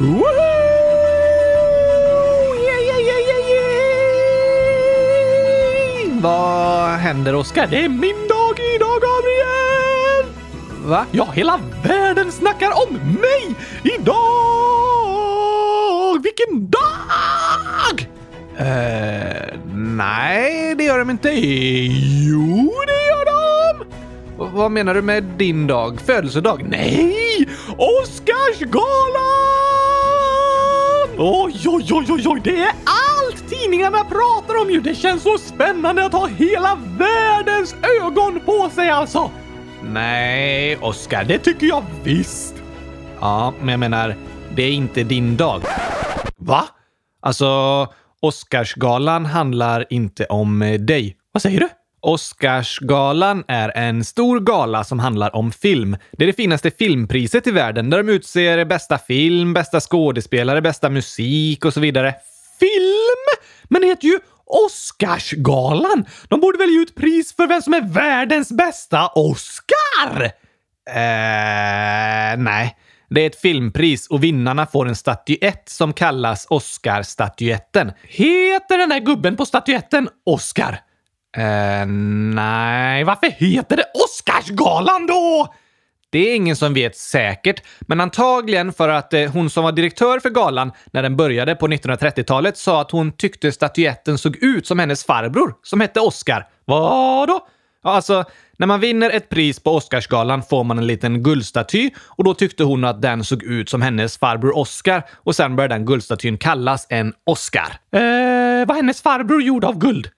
Woohoo! Yeah, yeah, yeah, yeah, yeah! Vad händer, Oskar? Det är min dag idag, Gabriel! Va? Ja, hela världen snackar om mig idag! Vilken dag! Eh, nej, det gör de inte. Jo, det gör de! Vad menar du med din dag? Födelsedag? Nej! Oscarsgalan! Oj, oj, oj, oj, oj, det är allt tidningarna pratar om ju! Det känns så spännande att ha hela världens ögon på sig alltså! Nej, Oscar, det tycker jag visst. Ja, men jag menar, det är inte din dag. Va? Alltså, Oscarsgalan handlar inte om eh, dig. Vad säger du? Oscarsgalan är en stor gala som handlar om film. Det är det finaste filmpriset i världen där de utser bästa film, bästa skådespelare, bästa musik och så vidare. Film? Men det heter ju Oscarsgalan! De borde väl ge ut pris för vem som är världens bästa Oscar? Eh, nej. Det är ett filmpris och vinnarna får en statyett som kallas Oscarsstatyetten. Heter den där gubben på statyetten Oscar? Eh, nej. Varför heter det Oscarsgalan då? Det är ingen som vet säkert, men antagligen för att eh, hon som var direktör för galan när den började på 1930-talet sa att hon tyckte statyetten såg ut som hennes farbror som hette Oscar. Vadå? Ja, alltså, när man vinner ett pris på Oscarsgalan får man en liten guldstaty och då tyckte hon att den såg ut som hennes farbror Oscar och sen började den guldstatyn kallas en Oscar. Eh, var hennes farbror gjord av guld?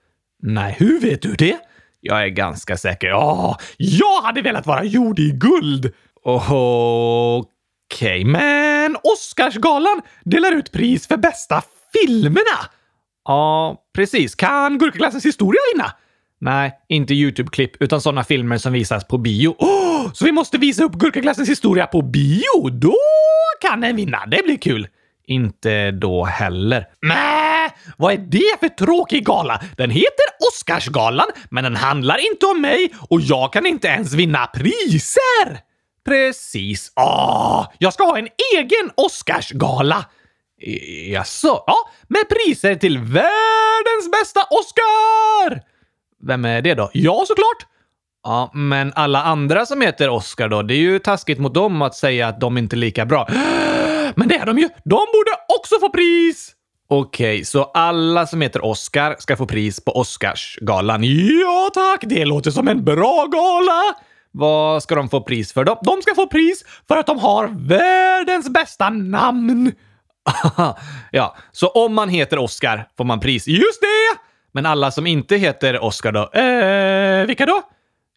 Nej, hur vet du det? Jag är ganska säker. Ja, jag hade velat vara gjord i guld! Okej, men Oscarsgalan delar ut pris för bästa filmerna! Ja, precis. Kan Gurkaglassens historia vinna? Nej, inte YouTube-klipp, utan sådana filmer som visas på bio. Oh, så vi måste visa upp Gurkaglassens historia på bio? Då kan den vinna. Det blir kul. Inte då heller. Nä, vad är det för tråkig gala? Den heter Oscarsgalan, men den handlar inte om mig och jag kan inte ens vinna priser! Precis. Åh, jag ska ha en egen Oscarsgala! Jaså? Ja, med priser till världens bästa Oscar! Vem är det då? Jag såklart! Ja, men alla andra som heter Oscar då? Det är ju taskigt mot dem att säga att de inte är lika bra. Men det är de ju! De borde också få pris! Okej, så alla som heter Oscar ska få pris på Oscarsgalan. Ja tack, det låter som en bra gala! Vad ska de få pris för då? De ska få pris för att de har världens bästa namn! ja, så om man heter Oscar får man pris. Just det! Men alla som inte heter Oscar då? Eh, vilka då?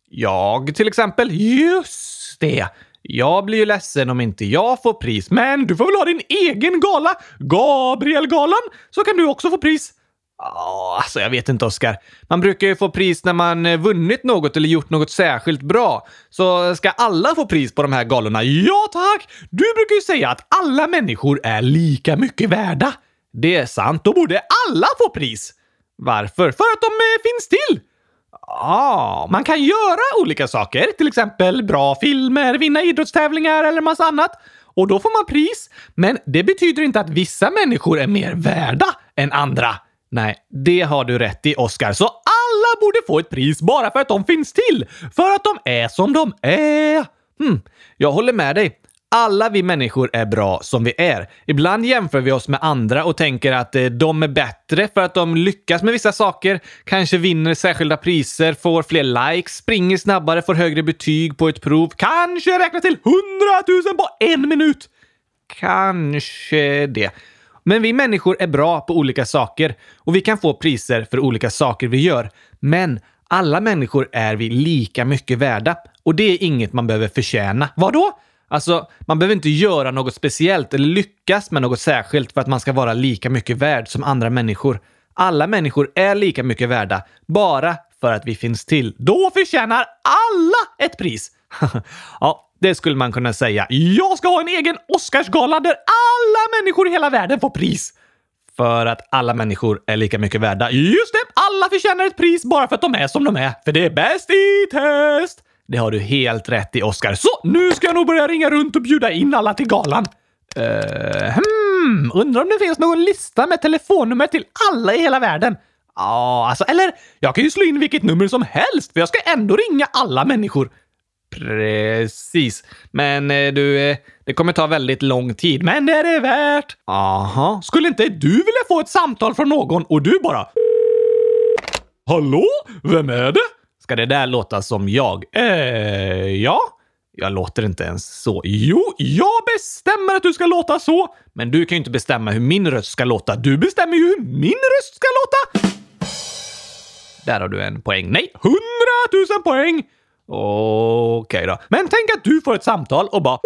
Jag till exempel. Just det. Jag blir ju ledsen om inte jag får pris, men du får väl ha din egen gala, Gabrielgalan, så kan du också få pris. Oh, alltså jag vet inte Oskar. Man brukar ju få pris när man eh, vunnit något eller gjort något särskilt bra. Så ska alla få pris på de här galorna? Ja tack! Du brukar ju säga att alla människor är lika mycket värda. Det är sant, då borde alla få pris. Varför? För att de eh, finns till! Ja, man kan göra olika saker, till exempel bra filmer, vinna idrottstävlingar eller massa annat. Och då får man pris. Men det betyder inte att vissa människor är mer värda än andra. Nej, det har du rätt i, Oscar. Så alla borde få ett pris bara för att de finns till. För att de är som de är. Hmm, jag håller med dig. Alla vi människor är bra som vi är. Ibland jämför vi oss med andra och tänker att eh, de är bättre för att de lyckas med vissa saker, kanske vinner särskilda priser, får fler likes, springer snabbare, får högre betyg på ett prov, kanske räknar till 100 000 på en minut. Kanske det. Men vi människor är bra på olika saker och vi kan få priser för olika saker vi gör. Men alla människor är vi lika mycket värda och det är inget man behöver förtjäna. Vadå? Alltså, man behöver inte göra något speciellt eller lyckas med något särskilt för att man ska vara lika mycket värd som andra människor. Alla människor är lika mycket värda, bara för att vi finns till. Då förtjänar alla ett pris! ja, det skulle man kunna säga. Jag ska ha en egen Oscarsgala där alla människor i hela världen får pris! För att alla människor är lika mycket värda. Just det! Alla förtjänar ett pris bara för att de är som de är. För det är bäst i test! Det har du helt rätt i, Oscar. Så, nu ska jag nog börja ringa runt och bjuda in alla till galan. Uh, hmm. Undrar om det finns någon lista med telefonnummer till alla i hela världen? Ja, alltså, eller jag kan ju slå in vilket nummer som helst, för jag ska ändå ringa alla människor. Precis. Men eh, du, eh, det kommer ta väldigt lång tid. Men det är det värt! Aha. Skulle inte du vilja få ett samtal från någon och du bara... Hallå? Vem är det? Ska det där låta som jag? Eh, ja. Jag låter inte ens så. Jo, jag bestämmer att du ska låta så. Men du kan ju inte bestämma hur min röst ska låta. Du bestämmer ju hur min röst ska låta. Där har du en poäng. Nej, hundratusen poäng! Okej okay då. Men tänk att du får ett samtal och bara...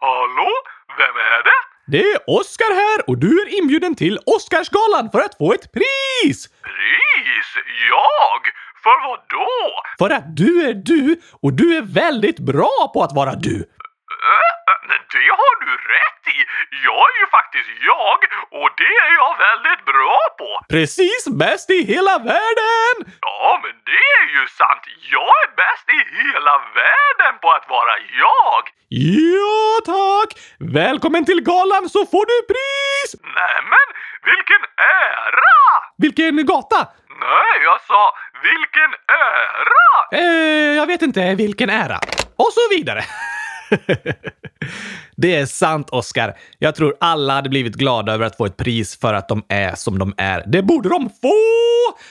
Hallå? Vem är det? Det är Oskar här och du är inbjuden till Oscarsgalan för att få ett pris! Pris? Jag? För vad då? För att du är du och du är väldigt bra på att vara du. Äh, det har du rätt i. Jag är ju faktiskt jag och det är jag väldigt bra på. Precis bäst i hela världen! Ja, men det är ju sant. Jag är bäst i hela världen på att vara jag. Ja, tack! Välkommen till galan så får du pris! Nämen, vilken ära! Vilken gata? Nej, jag sa vilken ära! Eh, jag vet inte vilken ära. Och så vidare. det är sant, Oscar. Jag tror alla hade blivit glada över att få ett pris för att de är som de är. Det borde de få!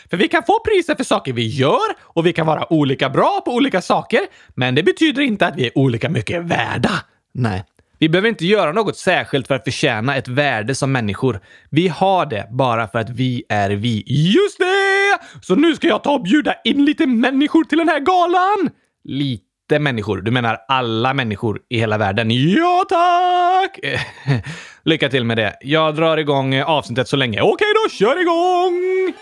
För vi kan få priser för saker vi gör och vi kan vara olika bra på olika saker, men det betyder inte att vi är olika mycket värda. Nej. Vi behöver inte göra något särskilt för att förtjäna ett värde som människor. Vi har det bara för att vi är vi. Just det! Så nu ska jag ta och bjuda in lite människor till den här galan! Lite inte människor. Du menar alla människor i hela världen? Ja, tack! Lycka till med det. Jag drar igång avsnittet så länge. Okej då, kör igång!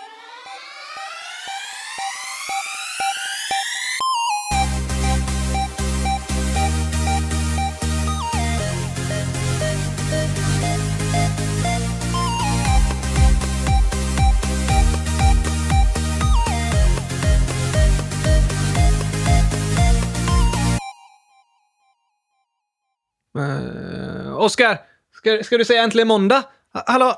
Oskar, ska, ska du säga äntligen måndag? Hallå?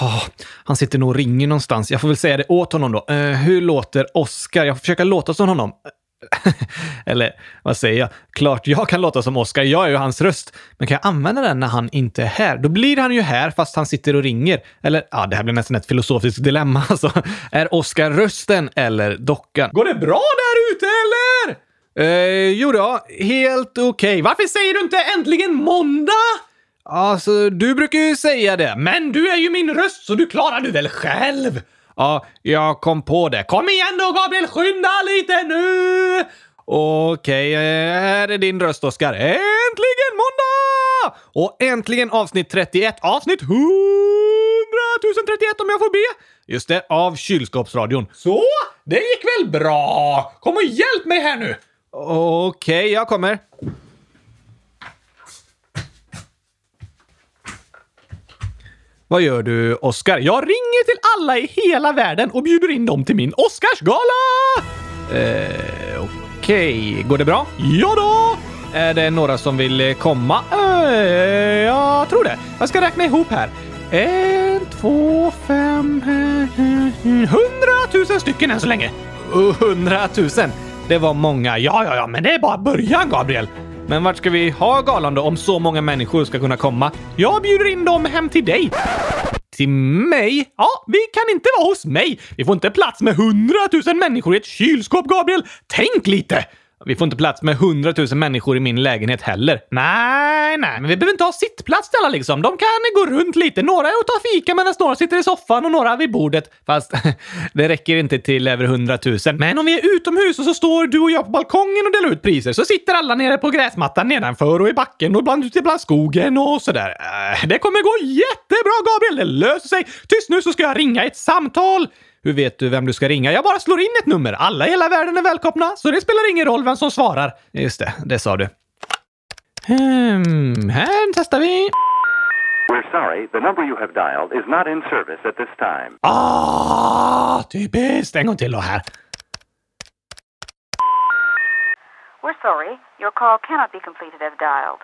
Oh, han sitter nog och ringer någonstans. Jag får väl säga det åt honom då. Uh, hur låter Oskar? Jag får försöka låta som honom. Eller vad säger jag? Klart jag kan låta som Oskar. Jag är ju hans röst. Men kan jag använda den när han inte är här? Då blir han ju här fast han sitter och ringer. Eller ja, det här blir nästan ett filosofiskt dilemma alltså. Är Oskar rösten eller dockan? Går det bra där ute eller? Eh, jo då, helt okej. Okay. Varför säger du inte äntligen måndag? Alltså, du brukar ju säga det. Men du är ju min röst så du klarar du väl själv? Ja, jag kom på det. Kom igen då Gabriel, skynda lite nu! Okej, okay, här är din röst Oskar. Äntligen måndag! Och äntligen avsnitt 31, avsnitt 100 031 om jag får be. Just det, av kylskåpsradion. Så, det gick väl bra? Kom och hjälp mig här nu! Okej, okay, jag kommer. Vad gör du, Oscar? Jag ringer till alla i hela världen och bjuder in dem till min Oscarsgala! Eh, Okej, okay. går det bra? Ja då! Är det några som vill komma? Eh, jag tror det. Jag ska räkna ihop här. En, två, fem, eh, eh, eh, hundratusen stycken än så länge. Hundratusen! Det var många. Ja, ja, ja, men det är bara början, Gabriel. Men vart ska vi ha galan då om så många människor ska kunna komma? Jag bjuder in dem hem till dig. Till mig? Ja, vi kan inte vara hos mig. Vi får inte plats med hundratusen människor i ett kylskåp, Gabriel. Tänk lite! Vi får inte plats med hundratusen människor i min lägenhet heller. Nej, nej, men vi behöver inte ha sittplats till alla liksom. De kan gå runt lite. Några är och tar fika medan några sitter i soffan och några vid bordet. Fast det räcker inte till över hundratusen. Men om vi är utomhus och så står du och jag på balkongen och delar ut priser så sitter alla nere på gräsmattan nedanför och i backen och ibland ute bland skogen och sådär. Äh, det kommer gå jättebra, Gabriel. Det löser sig. Tyst nu så ska jag ringa ett samtal. Hur vet du vem du ska ringa? Jag bara slår in ett nummer. Alla i hela världen är välkomna, så det spelar ingen roll vem som svarar. Just det, det sa du. Hmm, här testar vi. We're sorry, the number you have dialed is not in service at this time. Ah, typiskt! En gång till då här. We're sorry, your call cannot be completed as dialed.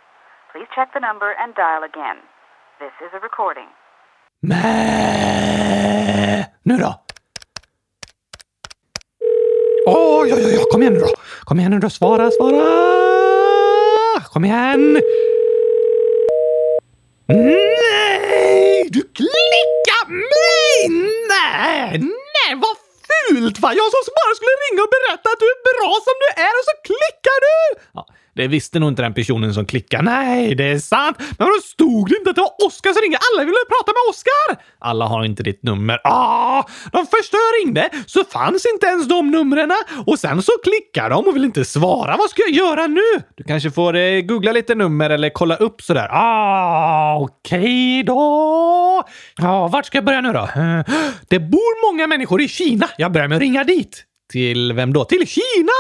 Please check the number and dial again. This is a recording. Mä. Nu då? Åh, ja, ja, ja, kom igen nu då. Kom igen nu då, svara, svara! Kom igen! Nej! Du klickar mig! Nej, nej, vad fult va? Jag som bara skulle ringa och berätta att du är bra som du är och så klickar du! Ja, det visste nog inte den personen som klickade. Nej, det är sant. Men då stod det inte att det var Oskar som ringde? Alla ville prata med Oskar! Alla har inte ditt nummer. Ah, de första jag ringde så fanns inte ens de numren och sen så klickar de och vill inte svara. Vad ska jag göra nu? Du kanske får eh, googla lite nummer eller kolla upp sådär. Ah, okej okay då. Ja, vart ska jag börja nu då? Eh, det bor många människor i Kina. Jag börjar med att ringa dit. Till vem då? Till Kina!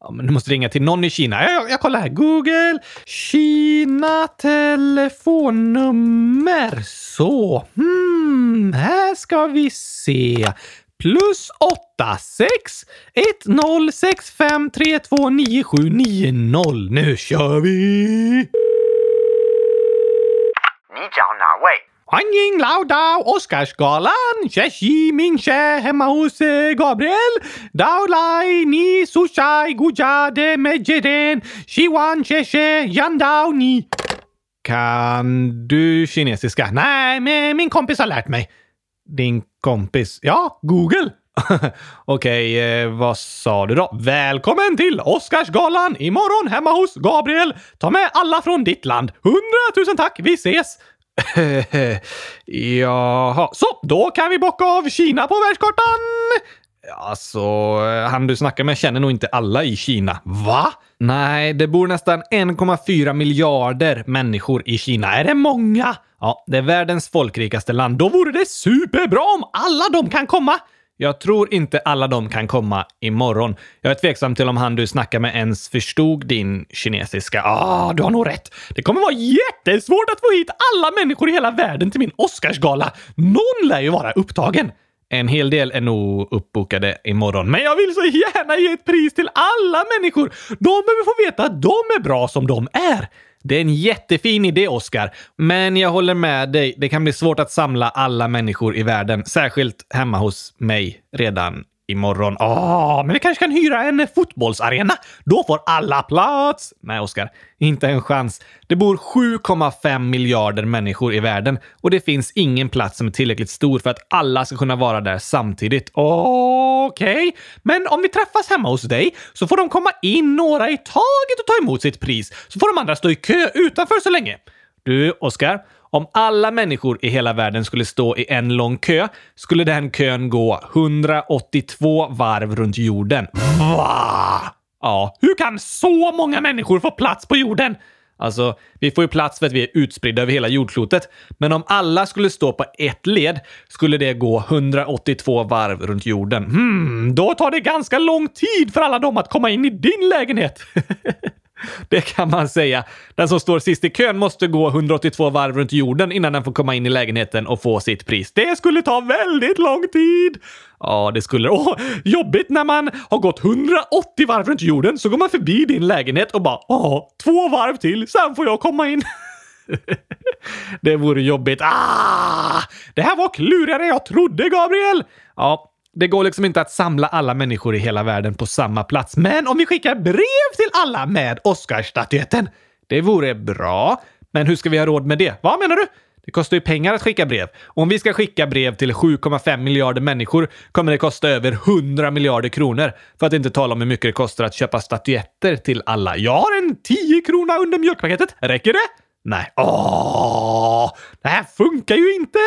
Ja, men du måste ringa till någon i Kina. Jag, jag, jag kollar här. Google. Kina telefonnummer. Så. Hmm, här ska vi se. Plus 8 6 1 0 6 5 3 2 9 7 9 0. Nu kör vi! 你找哪位？ Anjing Lauda, Oscarsgalan, Cheshi Mingche hemma hos Gabriel, Daulai Ni Sushai Gujade Medjeden, Shiwan Cheshe Yandao Ni. Kan du kinesiska? Nej, men min kompis har lärt mig. Din kompis? Ja, Google. Okej, eh, vad sa du då? Välkommen till Oscarsgalan imorgon hemma hos Gabriel. Ta med alla från ditt land. Hundratusen tack, vi ses! Jaha, så då kan vi bocka av Kina på världskartan. Alltså, han du snackar med känner nog inte alla i Kina. Va? Nej, det bor nästan 1,4 miljarder människor i Kina. Är det många? Ja, det är världens folkrikaste land. Då vore det superbra om alla de kan komma. Jag tror inte alla de kan komma imorgon. Jag är tveksam till om han du snackar med ens förstod din kinesiska. Ah, du har nog rätt. Det kommer vara jättesvårt att få hit alla människor i hela världen till min Oscarsgala. Någon lär ju vara upptagen. En hel del är nog uppbokade imorgon, men jag vill så gärna ge ett pris till alla människor. De behöver få veta att de är bra som de är. Det är en jättefin idé, Oscar. Men jag håller med dig. Det kan bli svårt att samla alla människor i världen, särskilt hemma hos mig redan imorgon. Åh, men vi kanske kan hyra en fotbollsarena? Då får alla plats! Nej, Oskar. Inte en chans. Det bor 7,5 miljarder människor i världen och det finns ingen plats som är tillräckligt stor för att alla ska kunna vara där samtidigt. Okej, men om vi träffas hemma hos dig så får de komma in några i taget och ta emot sitt pris, så får de andra stå i kö utanför så länge. Du, Oskar, om alla människor i hela världen skulle stå i en lång kö skulle den kön gå 182 varv runt jorden. Va? Ja, hur kan så många människor få plats på jorden? Alltså, vi får ju plats för att vi är utspridda över hela jordklotet. Men om alla skulle stå på ett led skulle det gå 182 varv runt jorden. Hmm, då tar det ganska lång tid för alla dem att komma in i din lägenhet. Det kan man säga. Den som står sist i kön måste gå 182 varv runt jorden innan den får komma in i lägenheten och få sitt pris. Det skulle ta väldigt lång tid! Ja, det skulle Åh, jobbigt när man har gått 180 varv runt jorden så går man förbi din lägenhet och bara åh, två varv till, sen får jag komma in. det vore jobbigt. Ah! Det här var klurigare än jag trodde, Gabriel! Ja, det går liksom inte att samla alla människor i hela världen på samma plats. Men om vi skickar brev till alla med Oscarsstatyetten, det vore bra. Men hur ska vi ha råd med det? Vad menar du? Det kostar ju pengar att skicka brev. Om vi ska skicka brev till 7,5 miljarder människor kommer det kosta över 100 miljarder kronor. För att inte tala om hur mycket det kostar att köpa statyetter till alla. Jag har en 10 krona under mjölkpaketet. Räcker det? Nej. Åh! Det här funkar ju inte!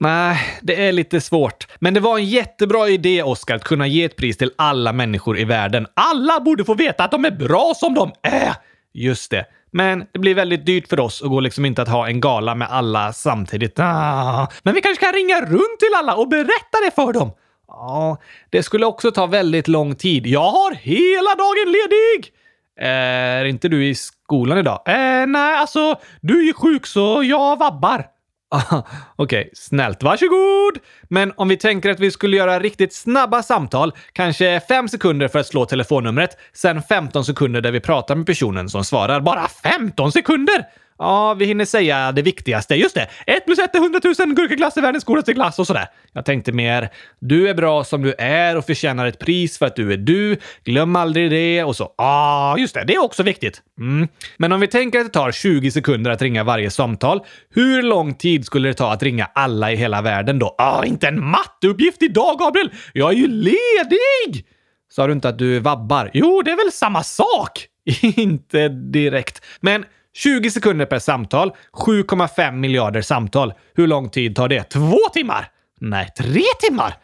Nej, det är lite svårt. Men det var en jättebra idé, Oscar, att kunna ge ett pris till alla människor i världen. Alla borde få veta att de är bra som de är! Just det. Men det blir väldigt dyrt för oss och går liksom inte att ha en gala med alla samtidigt. Ah, men vi kanske kan ringa runt till alla och berätta det för dem? Ja, det skulle också ta väldigt lång tid. Jag har hela dagen ledig! Är inte du i skolan idag? Eh, nej, alltså, du är sjuk så jag vabbar. Okej, Okej, snällt. Varsågod! Men om vi tänker att vi skulle göra riktigt snabba samtal, kanske fem sekunder för att slå telefonnumret, sen 15 sekunder där vi pratar med personen som svarar. Bara 15 sekunder? Ja, vi hinner säga det viktigaste. Just det! 1 plus 1 är 100 000, gurkaglass är världens godaste glass och sådär. Jag tänkte mer, du är bra som du är och förtjänar ett pris för att du är du. Glöm aldrig det. Och så, ja, just det, det är också viktigt. Mm. Men om vi tänker att det tar 20 sekunder att ringa varje samtal, hur lång tid skulle det ta att ringa alla i hela världen då? Ah, inte en matteuppgift idag, Gabriel! Jag är ju ledig! Sa du inte att du vabbar? Jo, det är väl samma sak? inte direkt. Men 20 sekunder per samtal, 7,5 miljarder samtal. Hur lång tid tar det? Två timmar? Nej, tre timmar?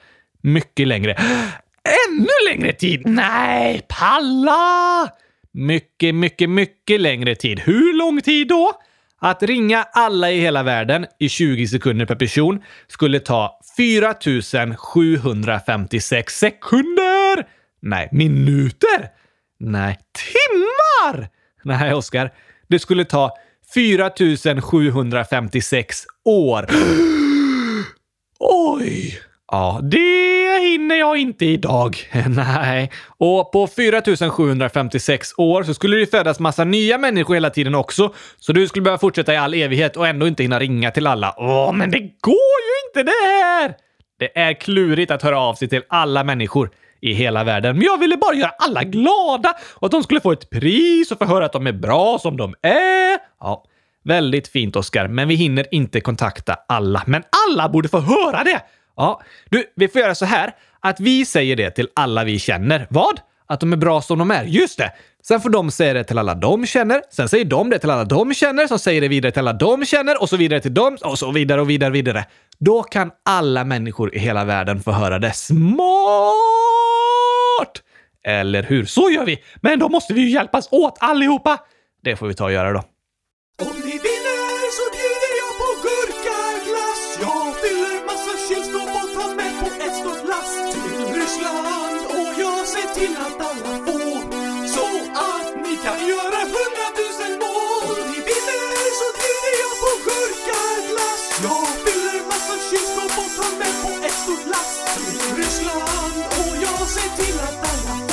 Mycket längre. Ännu längre tid? Nej, palla! Mycket, mycket, mycket längre tid. Hur lång tid då? Att ringa alla i hela världen i 20 sekunder per person skulle ta 4 756 sekunder! Nej, minuter! Nej, timmar! Nej, Oskar. Det skulle ta 4 756 år. Oj! Ja, det hinner jag inte idag. Nej. Och på 4756 år så skulle det födas massa nya människor hela tiden också. Så du skulle behöva fortsätta i all evighet och ändå inte hinna ringa till alla. Åh, men det går ju inte det här! Det är klurigt att höra av sig till alla människor i hela världen. Men jag ville bara göra alla glada och att de skulle få ett pris och få höra att de är bra som de är. Ja, väldigt fint Oskar, men vi hinner inte kontakta alla. Men alla borde få höra det! Ja, du, vi får göra så här att vi säger det till alla vi känner. Vad? Att de är bra som de är. Just det! Sen får de säga det till alla de känner. Sen säger de det till alla de känner, som säger det vidare till alla de känner och så vidare till dem och så vidare och vidare vidare. Då kan alla människor i hela världen få höra det. Smart! Eller hur? Så gör vi! Men då måste vi ju hjälpas åt allihopa! Det får vi ta och göra då. Om ni vinner så bjuder jag på gurkaglass Jag fyller massa kylskåp och tar med på ett stort lass till Ryssland och jag ser till att alla får så att ni kan göra hundratusen mål Om ni vinner så bjuder jag på gurkaglass Jag fyller massa kylskåp och tar med på ett stort lass till Ryssland och jag ser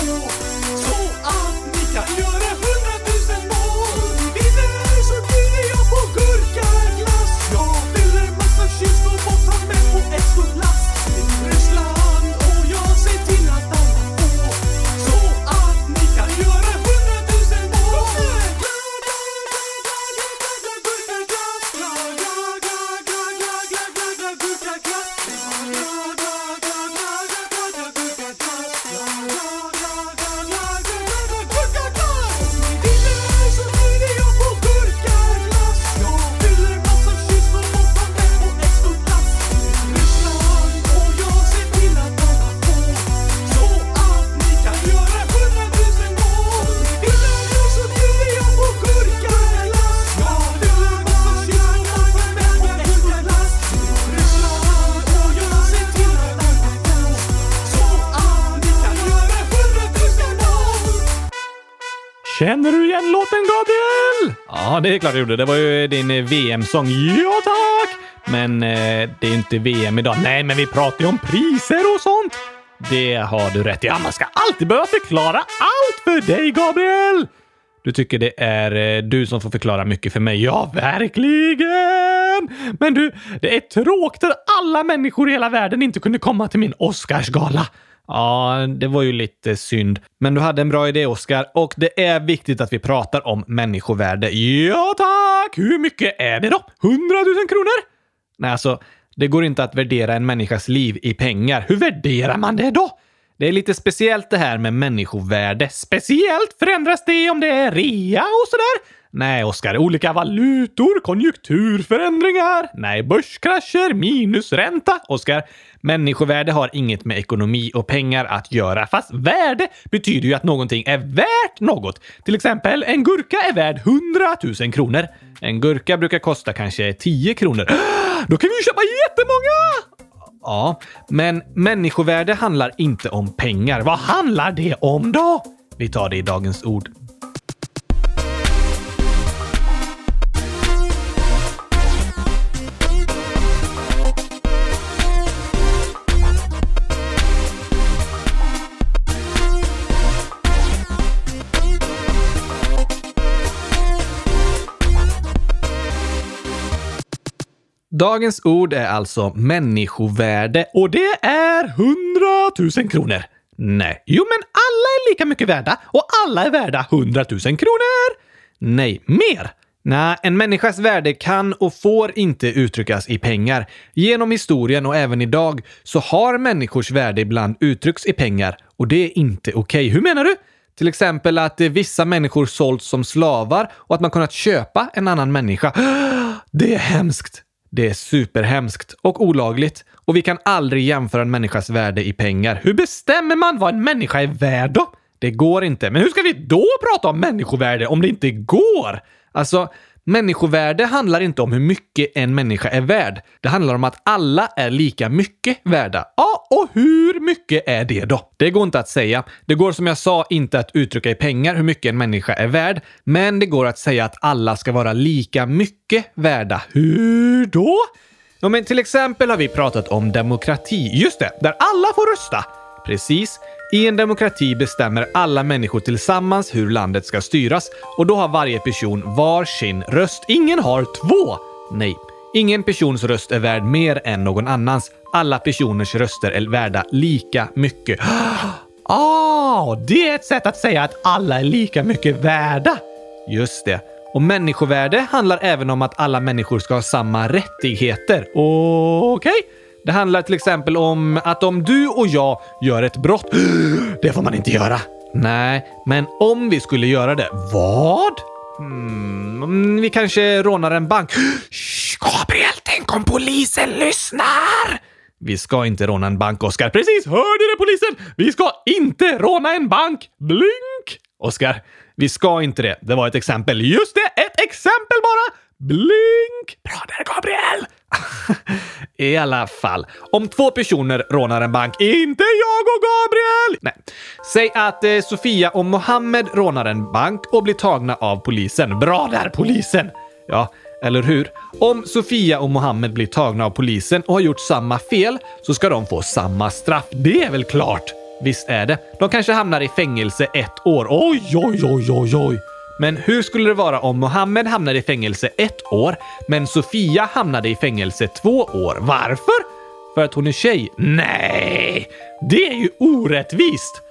Ja, det är klart jag gjorde. Det var ju din eh, VM-sång. Ja, tack! Men eh, det är inte VM idag. Nej, men vi pratar ju om priser och sånt. Det har du rätt i. Ja, man ska alltid behöva förklara allt för dig, Gabriel! Du tycker det är eh, du som får förklara mycket för mig. Ja, verkligen! Men du, det är tråkigt att alla människor i hela världen inte kunde komma till min Oscarsgala. Ja, det var ju lite synd. Men du hade en bra idé, Oscar. Och det är viktigt att vi pratar om människovärde. Ja, tack! Hur mycket är det då? 100 000 kronor? Nej, alltså, det går inte att värdera en människas liv i pengar. Hur värderar man det då? Det är lite speciellt det här med människovärde. Speciellt förändras det om det är rea och sådär? Nej, Oskar. Olika valutor, konjunkturförändringar. Nej, börskrascher, minusränta. Oskar, människovärde har inget med ekonomi och pengar att göra. Fast värde betyder ju att någonting är värt något. Till exempel, en gurka är värd 100 000 kronor. En gurka brukar kosta kanske 10 kronor. Då kan vi ju köpa jättemånga! Ja, men människovärde handlar inte om pengar. Vad handlar det om då? Vi tar det i dagens ord. Dagens ord är alltså människovärde och det är 100 000 kronor. Nej. Jo, men alla är lika mycket värda och alla är värda 100 000 kronor. Nej, mer. Nej, en människas värde kan och får inte uttryckas i pengar. Genom historien och även idag så har människors värde ibland uttryckts i pengar och det är inte okej. Okay. Hur menar du? Till exempel att vissa människor sålts som slavar och att man kunnat köpa en annan människa. Det är hemskt! Det är superhemskt och olagligt och vi kan aldrig jämföra en människas värde i pengar. Hur bestämmer man vad en människa är värd då? Det går inte. Men hur ska vi då prata om människovärde om det inte går? Alltså, människovärde handlar inte om hur mycket en människa är värd. Det handlar om att alla är lika mycket värda. Ja, och hur mycket är det då? Det går inte att säga. Det går som jag sa inte att uttrycka i pengar hur mycket en människa är värd, men det går att säga att alla ska vara lika mycket värda. Hur då? Ja, men till exempel har vi pratat om demokrati. Just det, där alla får rösta. Precis. I en demokrati bestämmer alla människor tillsammans hur landet ska styras och då har varje person var sin röst. Ingen har två! Nej. Ingen persons röst är värd mer än någon annans. Alla personers röster är värda lika mycket. Ah, det är ett sätt att säga att alla är lika mycket värda. Just det. Och människovärde handlar även om att alla människor ska ha samma rättigheter. Okej? Okay. Det handlar till exempel om att om du och jag gör ett brott, det får man inte göra. Nej, men om vi skulle göra det, vad? Mm, vi kanske rånar en bank. Shh, Gabriel, tänk om polisen lyssnar! Vi ska inte råna en bank, Oskar. Precis! Hörde det polisen? Vi ska inte råna en bank! Blink! Oskar, vi ska inte det. Det var ett exempel. Just det, ett exempel bara! Blink! Bra där, Gabriel! I alla fall, om två personer rånar en bank, inte jag och Gabriel! Nej. Säg att eh, Sofia och Mohammed rånar en bank och blir tagna av polisen. Bra där, polisen! Ja, eller hur? Om Sofia och Mohammed blir tagna av polisen och har gjort samma fel så ska de få samma straff. Det är väl klart? Visst är det. De kanske hamnar i fängelse ett år. Oj, oj, oj, oj, oj. Men hur skulle det vara om Mohammed hamnade i fängelse ett år, men Sofia hamnade i fängelse två år? Varför? För att hon är tjej? Nej, det är ju orättvist!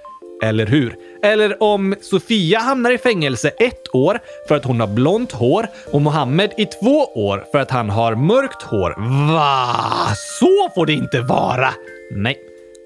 Eller hur? Eller om Sofia hamnar i fängelse ett år för att hon har blont hår och Mohammed i två år för att han har mörkt hår. Va? Så får det inte vara! Nej,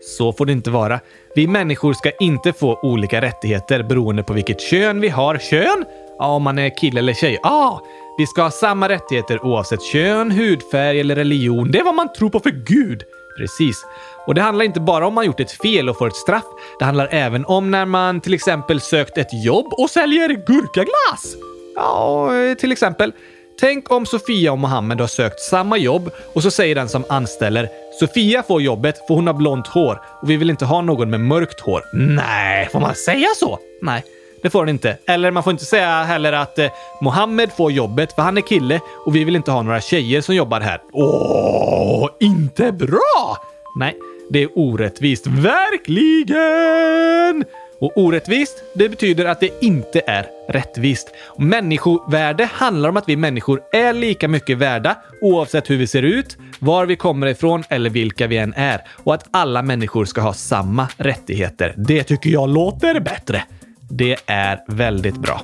så får det inte vara. Vi människor ska inte få olika rättigheter beroende på vilket kön vi har. Kön? Ja, om man är kille eller tjej. Ja, vi ska ha samma rättigheter oavsett kön, hudfärg eller religion. Det är vad man tror på för Gud. Precis. Och det handlar inte bara om man gjort ett fel och får ett straff. Det handlar även om när man till exempel sökt ett jobb och säljer gurkaglass. Ja, eh, till exempel. Tänk om Sofia och Mohammed har sökt samma jobb och så säger den som anställer Sofia får jobbet för hon har blont hår och vi vill inte ha någon med mörkt hår. Nej, får man säga så? Nej, det får den inte. Eller man får inte säga heller att eh, Mohammed får jobbet för han är kille och vi vill inte ha några tjejer som jobbar här. Åh, inte bra! Nej, det är orättvist. Verkligen! Och orättvist, det betyder att det inte är rättvist. Människovärde handlar om att vi människor är lika mycket värda oavsett hur vi ser ut, var vi kommer ifrån eller vilka vi än är. Och att alla människor ska ha samma rättigheter. Det tycker jag låter bättre. Det är väldigt bra.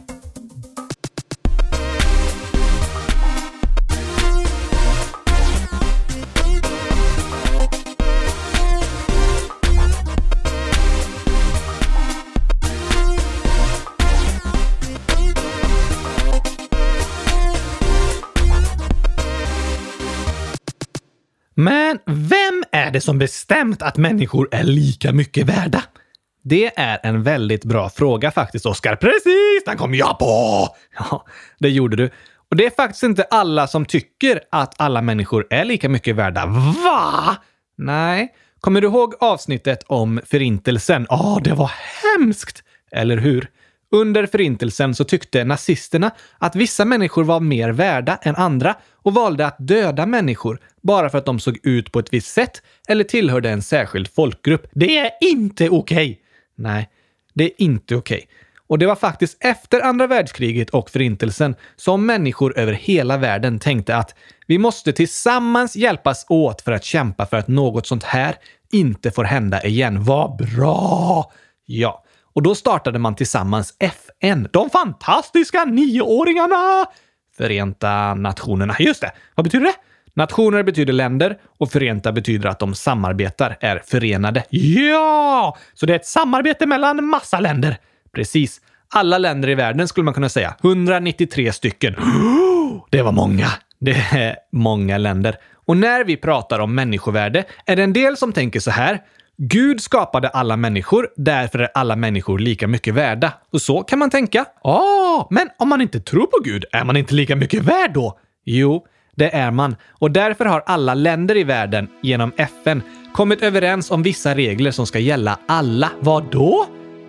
Men vem är det som bestämt att människor är lika mycket värda? Det är en väldigt bra fråga faktiskt, Oskar. Precis! Den kom jag på! Ja, det gjorde du. Och det är faktiskt inte alla som tycker att alla människor är lika mycket värda. Va? Nej. Kommer du ihåg avsnittet om Förintelsen? Ja, oh, det var hemskt! Eller hur? Under Förintelsen så tyckte nazisterna att vissa människor var mer värda än andra och valde att döda människor bara för att de såg ut på ett visst sätt eller tillhörde en särskild folkgrupp. Det är inte okej! Okay. Nej, det är inte okej. Okay. Och det var faktiskt efter andra världskriget och förintelsen som människor över hela världen tänkte att vi måste tillsammans hjälpas åt för att kämpa för att något sånt här inte får hända igen. Vad bra! Ja, och då startade man tillsammans FN. De fantastiska nioåringarna! Förenta Nationerna. Just det. Vad betyder det? Nationer betyder länder och förenta betyder att de samarbetar, är förenade. Ja! Så det är ett samarbete mellan massa länder. Precis. Alla länder i världen skulle man kunna säga. 193 stycken. Det var många. Det är många länder. Och när vi pratar om människovärde är det en del som tänker så här. Gud skapade alla människor, därför är alla människor lika mycket värda. Och så kan man tänka. Ah, men om man inte tror på Gud, är man inte lika mycket värd då? Jo, det är man. Och därför har alla länder i världen genom FN kommit överens om vissa regler som ska gälla alla. Vad då?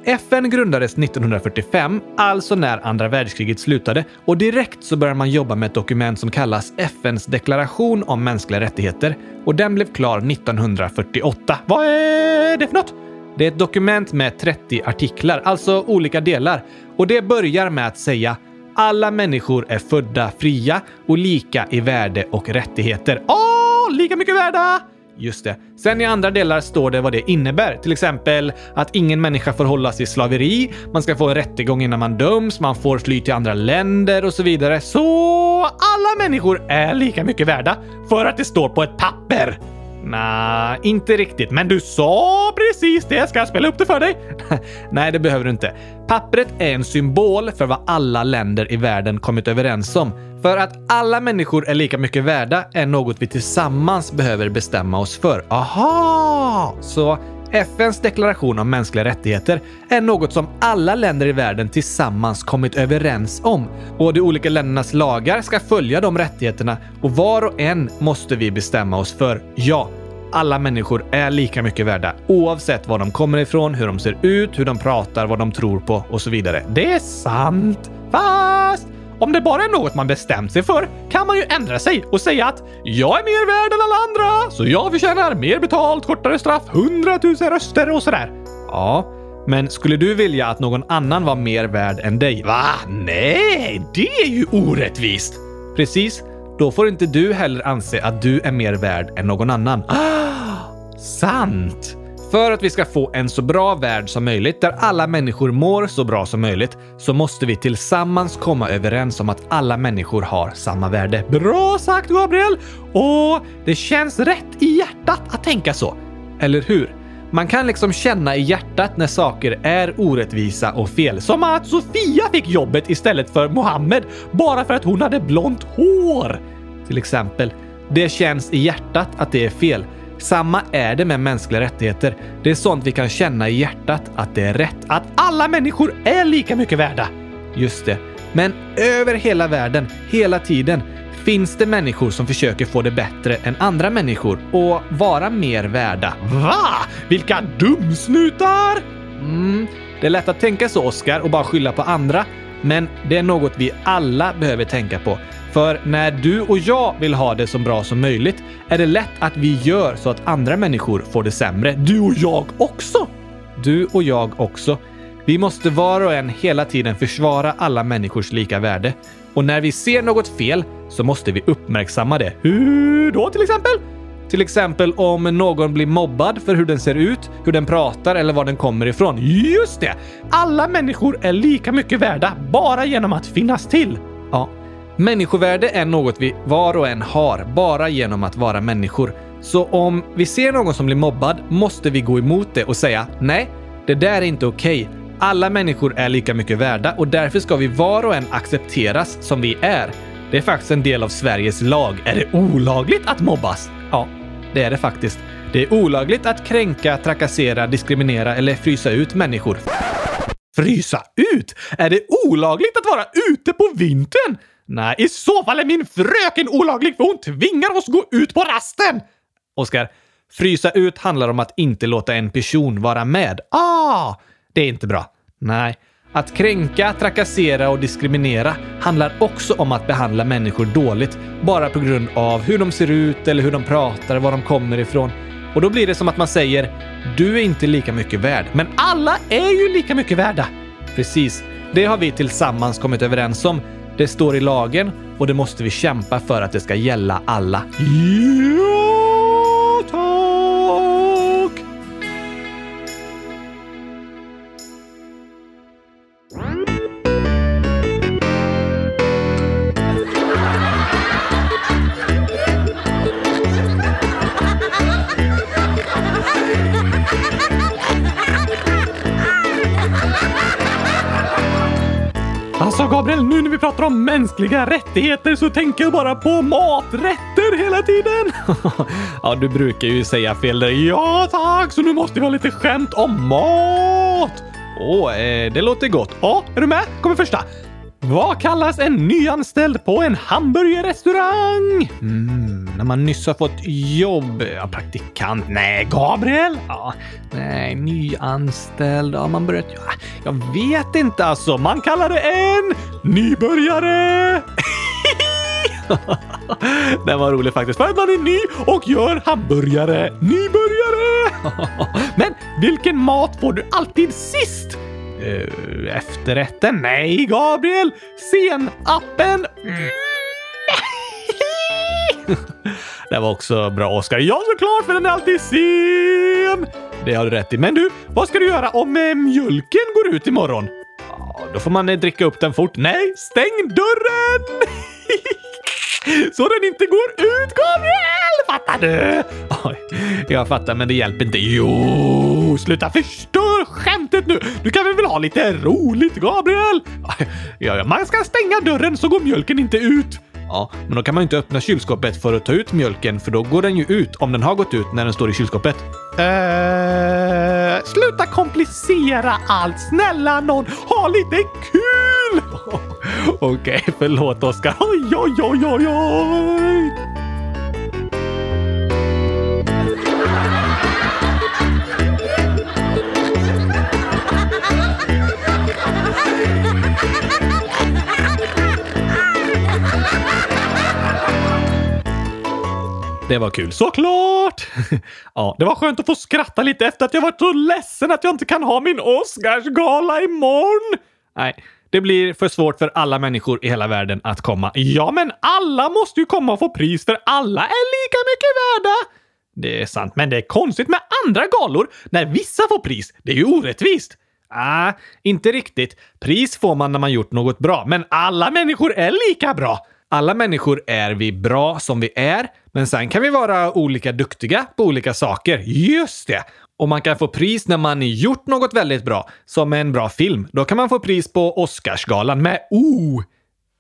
FN grundades 1945, alltså när andra världskriget slutade, och direkt så började man jobba med ett dokument som kallas FNs deklaration om mänskliga rättigheter och den blev klar 1948. Vad är det för något? Det är ett dokument med 30 artiklar, alltså olika delar. Och det börjar med att säga alla människor är födda fria och lika i värde och rättigheter. Åh, lika mycket värda! Just det. Sen i andra delar står det vad det innebär. Till exempel att ingen människa får hållas i slaveri, man ska få en rättegång innan man döms, man får fly till andra länder och så vidare. Så alla människor är lika mycket värda för att det står på ett papper. Nej, inte riktigt. Men du sa precis det. Ska jag spela upp det för dig? Nej, det behöver du inte. Pappret är en symbol för vad alla länder i världen kommit överens om. För att alla människor är lika mycket värda är något vi tillsammans behöver bestämma oss för. Aha! Så FNs deklaration om mänskliga rättigheter är något som alla länder i världen tillsammans kommit överens om. Och de olika ländernas lagar ska följa de rättigheterna och var och en måste vi bestämma oss för. Ja, alla människor är lika mycket värda oavsett var de kommer ifrån, hur de ser ut, hur de pratar, vad de tror på och så vidare. Det är sant. Fast om det bara är något man bestämt sig för kan man ju ändra sig och säga att jag är mer värd än alla andra, så jag förtjänar mer betalt, kortare straff, hundratusen röster och sådär. Ja, men skulle du vilja att någon annan var mer värd än dig? Va? Nej, det är ju orättvist! Precis. Då får inte du heller anse att du är mer värd än någon annan. Ah, sant! För att vi ska få en så bra värld som möjligt, där alla människor mår så bra som möjligt, så måste vi tillsammans komma överens om att alla människor har samma värde. Bra sagt, Gabriel! Och det känns rätt i hjärtat att tänka så. Eller hur? Man kan liksom känna i hjärtat när saker är orättvisa och fel. Som att Sofia fick jobbet istället för Mohammed bara för att hon hade blont hår. Till exempel. Det känns i hjärtat att det är fel. Samma är det med mänskliga rättigheter. Det är sånt vi kan känna i hjärtat att det är rätt. Att alla människor är lika mycket värda. Just det. Men över hela världen, hela tiden, finns det människor som försöker få det bättre än andra människor och vara mer värda. Va? Vilka dumsnutar! Mm, det är lätt att tänka så, Oscar, och bara skylla på andra. Men det är något vi alla behöver tänka på. För när du och jag vill ha det så bra som möjligt är det lätt att vi gör så att andra människor får det sämre. Du och jag också! Du och jag också. Vi måste var och en hela tiden försvara alla människors lika värde. Och när vi ser något fel så måste vi uppmärksamma det. Hur då till exempel? Till exempel om någon blir mobbad för hur den ser ut, hur den pratar eller var den kommer ifrån. Just det! Alla människor är lika mycket värda bara genom att finnas till. Ja. Människovärde är något vi var och en har bara genom att vara människor. Så om vi ser någon som blir mobbad måste vi gå emot det och säga nej, det där är inte okej. Okay. Alla människor är lika mycket värda och därför ska vi var och en accepteras som vi är. Det är faktiskt en del av Sveriges lag. Är det olagligt att mobbas? Ja, det är det faktiskt. Det är olagligt att kränka, trakassera, diskriminera eller frysa ut människor. Frysa ut? Är det olagligt att vara ute på vintern? Nej, i så fall är min fröken olaglig för hon tvingar oss gå ut på rasten! Oskar, frysa ut handlar om att inte låta en person vara med. Ah, det är inte bra. Nej. Att kränka, trakassera och diskriminera handlar också om att behandla människor dåligt bara på grund av hur de ser ut eller hur de pratar, var de kommer ifrån. Och då blir det som att man säger “Du är inte lika mycket värd”, men alla är ju lika mycket värda. Precis. Det har vi tillsammans kommit överens om. Det står i lagen och det måste vi kämpa för att det ska gälla alla. Ja, tack! Alltså Gabriel, nu när vi pratar om mänskliga rättigheter så tänker jag bara på maträtter hela tiden. ja, du brukar ju säga fel där. Ja tack, så nu måste vi ha lite skämt om mat. Åh, eh, det låter gott. Ja, är du med? Kommer första. Vad kallas en nyanställd på en hamburgerrestaurang? Mm, när man nyss har fått jobb. Ja, praktikant. Nej, Gabriel? Ja, nej, nyanställd. Ja, man börjat... Ja, jag vet inte alltså. Man kallar det en nybörjare. Den var rolig faktiskt, för att man är ny och gör hamburgare. Nybörjare! Men vilken mat får du alltid sist? Uh, efterrätten? Nej, Gabriel! Senappen! Mm. det var också bra, Oskar. Ja, såklart, för den är alltid sen! Det har du rätt i. Men du, vad ska du göra om eh, mjölken går ut imorgon? Ja, då får man eh, dricka upp den fort. Nej, stäng dörren! Så den inte går ut, Gabriel! Fattar du? Oj, jag fattar, men det hjälper inte. Jo, sluta förstör skämtet nu! Du kan väl ha lite roligt, Gabriel? Ja, man ska stänga dörren så går mjölken inte ut. Ja, men då kan man ju inte öppna kylskåpet för att ta ut mjölken, för då går den ju ut om den har gått ut när den står i kylskåpet. Uh, sluta komplicera allt! Snälla någon, ha lite kul! Okej, okay, förlåt Oskar. Oj, oj, oj, oj, oj! Det var kul. Såklart! ja, det var skönt att få skratta lite efter att jag varit så ledsen att jag inte kan ha min Oscarsgala imorgon. Nej, det blir för svårt för alla människor i hela världen att komma. Ja, men alla måste ju komma och få pris för alla är lika mycket värda. Det är sant, men det är konstigt med andra galor när vissa får pris. Det är ju orättvist. Ah, inte riktigt. Pris får man när man gjort något bra, men alla människor är lika bra. Alla människor är vi bra som vi är, men sen kan vi vara olika duktiga på olika saker. Just det! Och man kan få pris när man gjort något väldigt bra, som en bra film. Då kan man få pris på Oscarsgalan med O.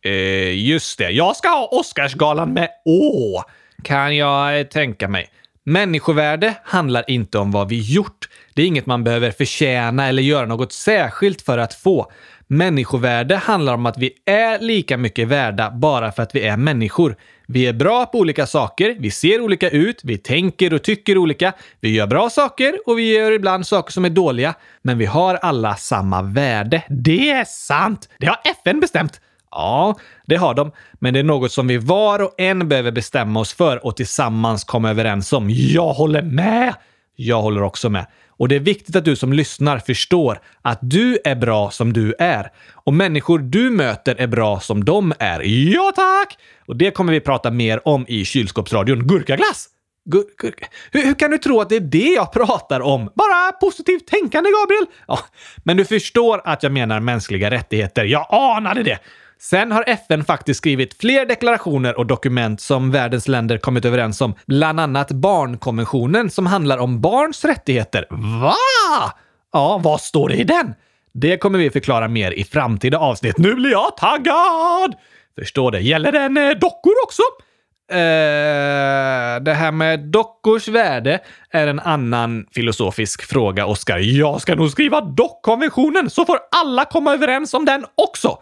Eh, just det, jag ska ha Oscarsgalan med Å. Kan jag tänka mig. Människovärde handlar inte om vad vi gjort. Det är inget man behöver förtjäna eller göra något särskilt för att få. Människovärde handlar om att vi är lika mycket värda bara för att vi är människor. Vi är bra på olika saker, vi ser olika ut, vi tänker och tycker olika, vi gör bra saker och vi gör ibland saker som är dåliga. Men vi har alla samma värde. Det är sant! Det har FN bestämt! Ja, det har de. Men det är något som vi var och en behöver bestämma oss för och tillsammans komma överens om. Jag håller med! Jag håller också med. Och det är viktigt att du som lyssnar förstår att du är bra som du är. Och människor du möter är bra som de är. Ja tack! Och det kommer vi prata mer om i kylskåpsradion Gurkaglass. Gur gurka. Hur, hur, kan du tro att det är det jag pratar om? Bara positivt tänkande, Gabriel! Ja, men du förstår att jag menar mänskliga rättigheter. Jag anade det! Sen har FN faktiskt skrivit fler deklarationer och dokument som världens länder kommit överens om, bland annat barnkonventionen som handlar om barns rättigheter. Va? Ja, vad står det i den? Det kommer vi förklara mer i framtida avsnitt. Nu blir jag taggad! Förstår det. Gäller den eh, dockor också? Eh... det här med dockors värde är en annan filosofisk fråga, Oskar. Jag ska nog skriva dockkonventionen så får alla komma överens om den också.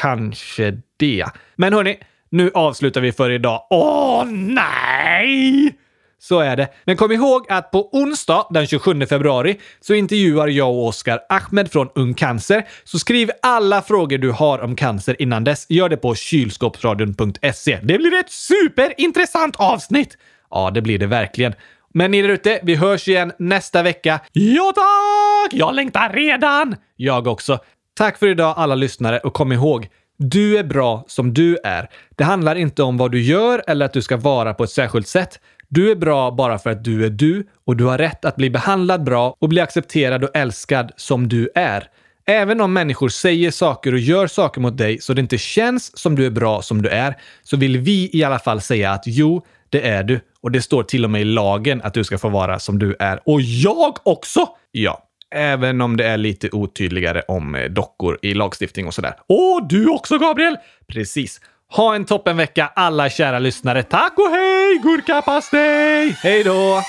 Kanske det. Men hörni, nu avslutar vi för idag. Åh nej! Så är det. Men kom ihåg att på onsdag den 27 februari så intervjuar jag och Oskar Ahmed från Ung Cancer. Så skriv alla frågor du har om cancer innan dess. Gör det på kylskåpsradion.se. Det blir ett superintressant avsnitt! Ja, det blir det verkligen. Men ni där ute, vi hörs igen nästa vecka. Ja tack! Jag längtar redan! Jag också. Tack för idag alla lyssnare och kom ihåg, du är bra som du är. Det handlar inte om vad du gör eller att du ska vara på ett särskilt sätt. Du är bra bara för att du är du och du har rätt att bli behandlad bra och bli accepterad och älskad som du är. Även om människor säger saker och gör saker mot dig så det inte känns som du är bra som du är, så vill vi i alla fall säga att jo, det är du. Och det står till och med i lagen att du ska få vara som du är. Och jag också! Ja, även om det är lite otydligare om eh, dockor i lagstiftning och sådär. Och du också, Gabriel! Precis. Ha en toppenvecka alla kära lyssnare. Tack och hej, gurkapastej! Hej då!